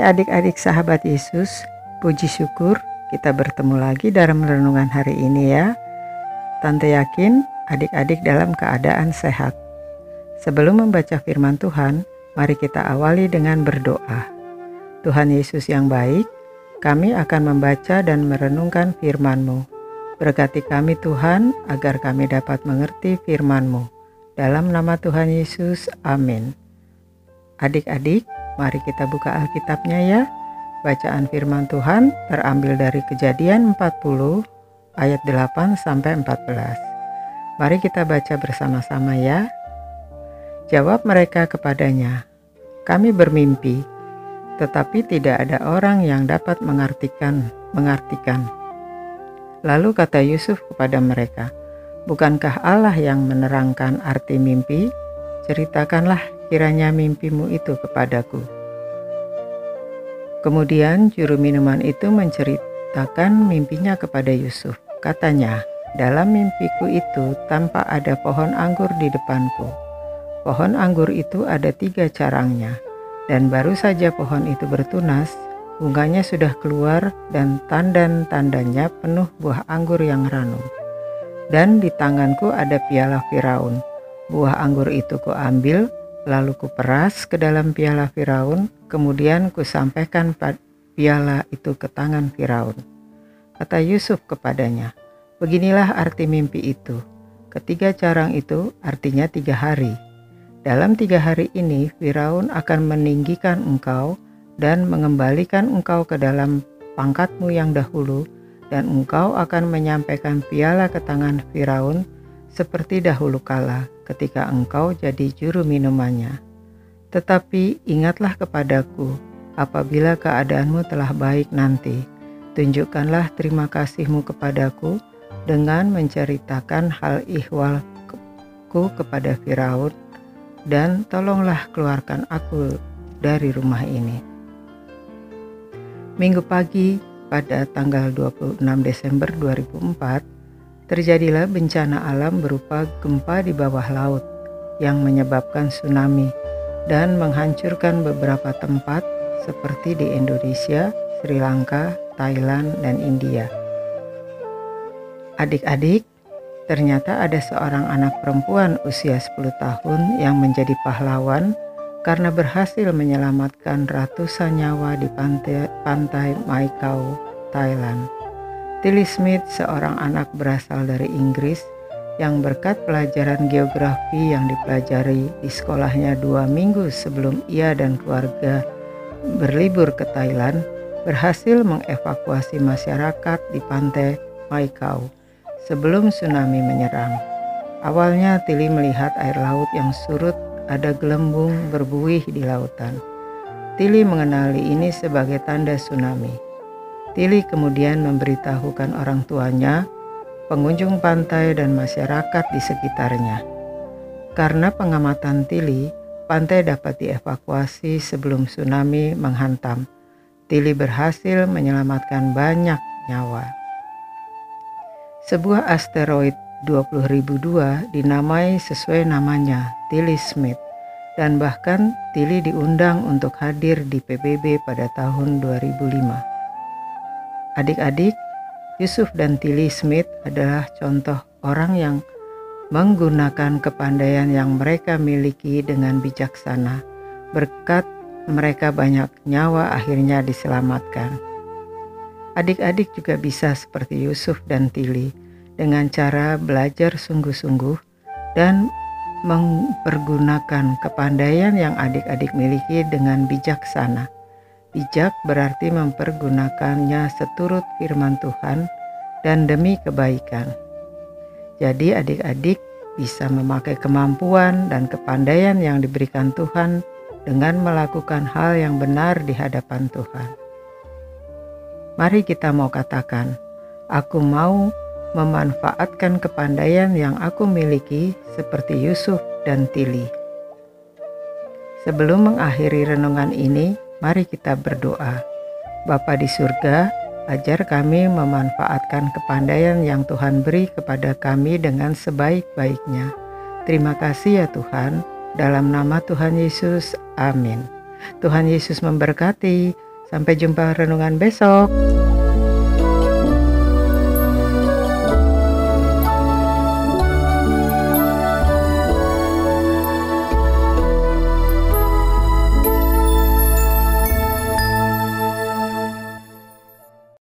Adik-adik sahabat Yesus, puji syukur kita bertemu lagi dalam renungan hari ini ya. Tante yakin adik-adik dalam keadaan sehat. Sebelum membaca firman Tuhan, mari kita awali dengan berdoa. Tuhan Yesus yang baik, kami akan membaca dan merenungkan firman-Mu. Berkati kami Tuhan agar kami dapat mengerti firman-Mu. Dalam nama Tuhan Yesus, amin. Adik-adik, mari kita buka Alkitabnya ya. Bacaan firman Tuhan terambil dari Kejadian 40 ayat 8 sampai 14. Mari kita baca bersama-sama ya. Jawab mereka kepadanya, "Kami bermimpi, tetapi tidak ada orang yang dapat mengartikan mengartikan." Lalu kata Yusuf kepada mereka, "Bukankah Allah yang menerangkan arti mimpi? Ceritakanlah kiranya mimpimu itu kepadaku." Kemudian juru minuman itu menceritakan mimpinya kepada Yusuf. Katanya, dalam mimpiku itu tampak ada pohon anggur di depanku. Pohon anggur itu ada tiga carangnya, dan baru saja pohon itu bertunas, bunganya sudah keluar dan tandan-tandanya penuh buah anggur yang ranum. Dan di tanganku ada piala Firaun. Buah anggur itu kuambil, lalu kuperas ke dalam piala Firaun, kemudian kusampaikan piala itu ke tangan Firaun. Kata Yusuf kepadanya, beginilah arti mimpi itu. Ketiga carang itu artinya tiga hari dalam tiga hari ini, Firaun akan meninggikan engkau dan mengembalikan engkau ke dalam pangkatmu yang dahulu, dan engkau akan menyampaikan piala ke tangan Firaun seperti dahulu kala ketika engkau jadi juru minumannya. Tetapi ingatlah kepadaku, apabila keadaanmu telah baik nanti, tunjukkanlah terima kasihmu kepadaku dengan menceritakan hal ihwalku kepada Firaun dan tolonglah keluarkan aku dari rumah ini. Minggu pagi pada tanggal 26 Desember 2004, terjadilah bencana alam berupa gempa di bawah laut yang menyebabkan tsunami dan menghancurkan beberapa tempat seperti di Indonesia, Sri Lanka, Thailand, dan India. Adik-adik, Ternyata ada seorang anak perempuan usia 10 tahun yang menjadi pahlawan karena berhasil menyelamatkan ratusan nyawa di pantai, pantai Maikau, Thailand. Tilly Smith, seorang anak berasal dari Inggris yang berkat pelajaran geografi yang dipelajari di sekolahnya dua minggu sebelum ia dan keluarga berlibur ke Thailand, berhasil mengevakuasi masyarakat di pantai Maikau sebelum tsunami menyerang. Awalnya Tili melihat air laut yang surut ada gelembung berbuih di lautan. Tili mengenali ini sebagai tanda tsunami. Tili kemudian memberitahukan orang tuanya, pengunjung pantai dan masyarakat di sekitarnya. Karena pengamatan Tili, pantai dapat dievakuasi sebelum tsunami menghantam. Tili berhasil menyelamatkan banyak nyawa. Sebuah asteroid 20002 dinamai sesuai namanya, Tilly Smith, dan bahkan Tilly diundang untuk hadir di PBB pada tahun 2005. Adik-adik, Yusuf dan Tilly Smith adalah contoh orang yang menggunakan kepandaian yang mereka miliki dengan bijaksana. Berkat mereka banyak nyawa akhirnya diselamatkan. Adik-adik juga bisa seperti Yusuf dan Tili dengan cara belajar sungguh-sungguh dan mempergunakan kepandaian yang adik-adik miliki dengan bijaksana. Bijak berarti mempergunakannya seturut firman Tuhan dan demi kebaikan. Jadi adik-adik bisa memakai kemampuan dan kepandaian yang diberikan Tuhan dengan melakukan hal yang benar di hadapan Tuhan. Mari kita mau katakan, aku mau memanfaatkan kepandaian yang aku miliki seperti Yusuf dan Tili. Sebelum mengakhiri renungan ini, mari kita berdoa. Bapa di surga, ajar kami memanfaatkan kepandaian yang Tuhan beri kepada kami dengan sebaik-baiknya. Terima kasih ya Tuhan, dalam nama Tuhan Yesus, amin. Tuhan Yesus memberkati. Sampai jumpa renungan besok.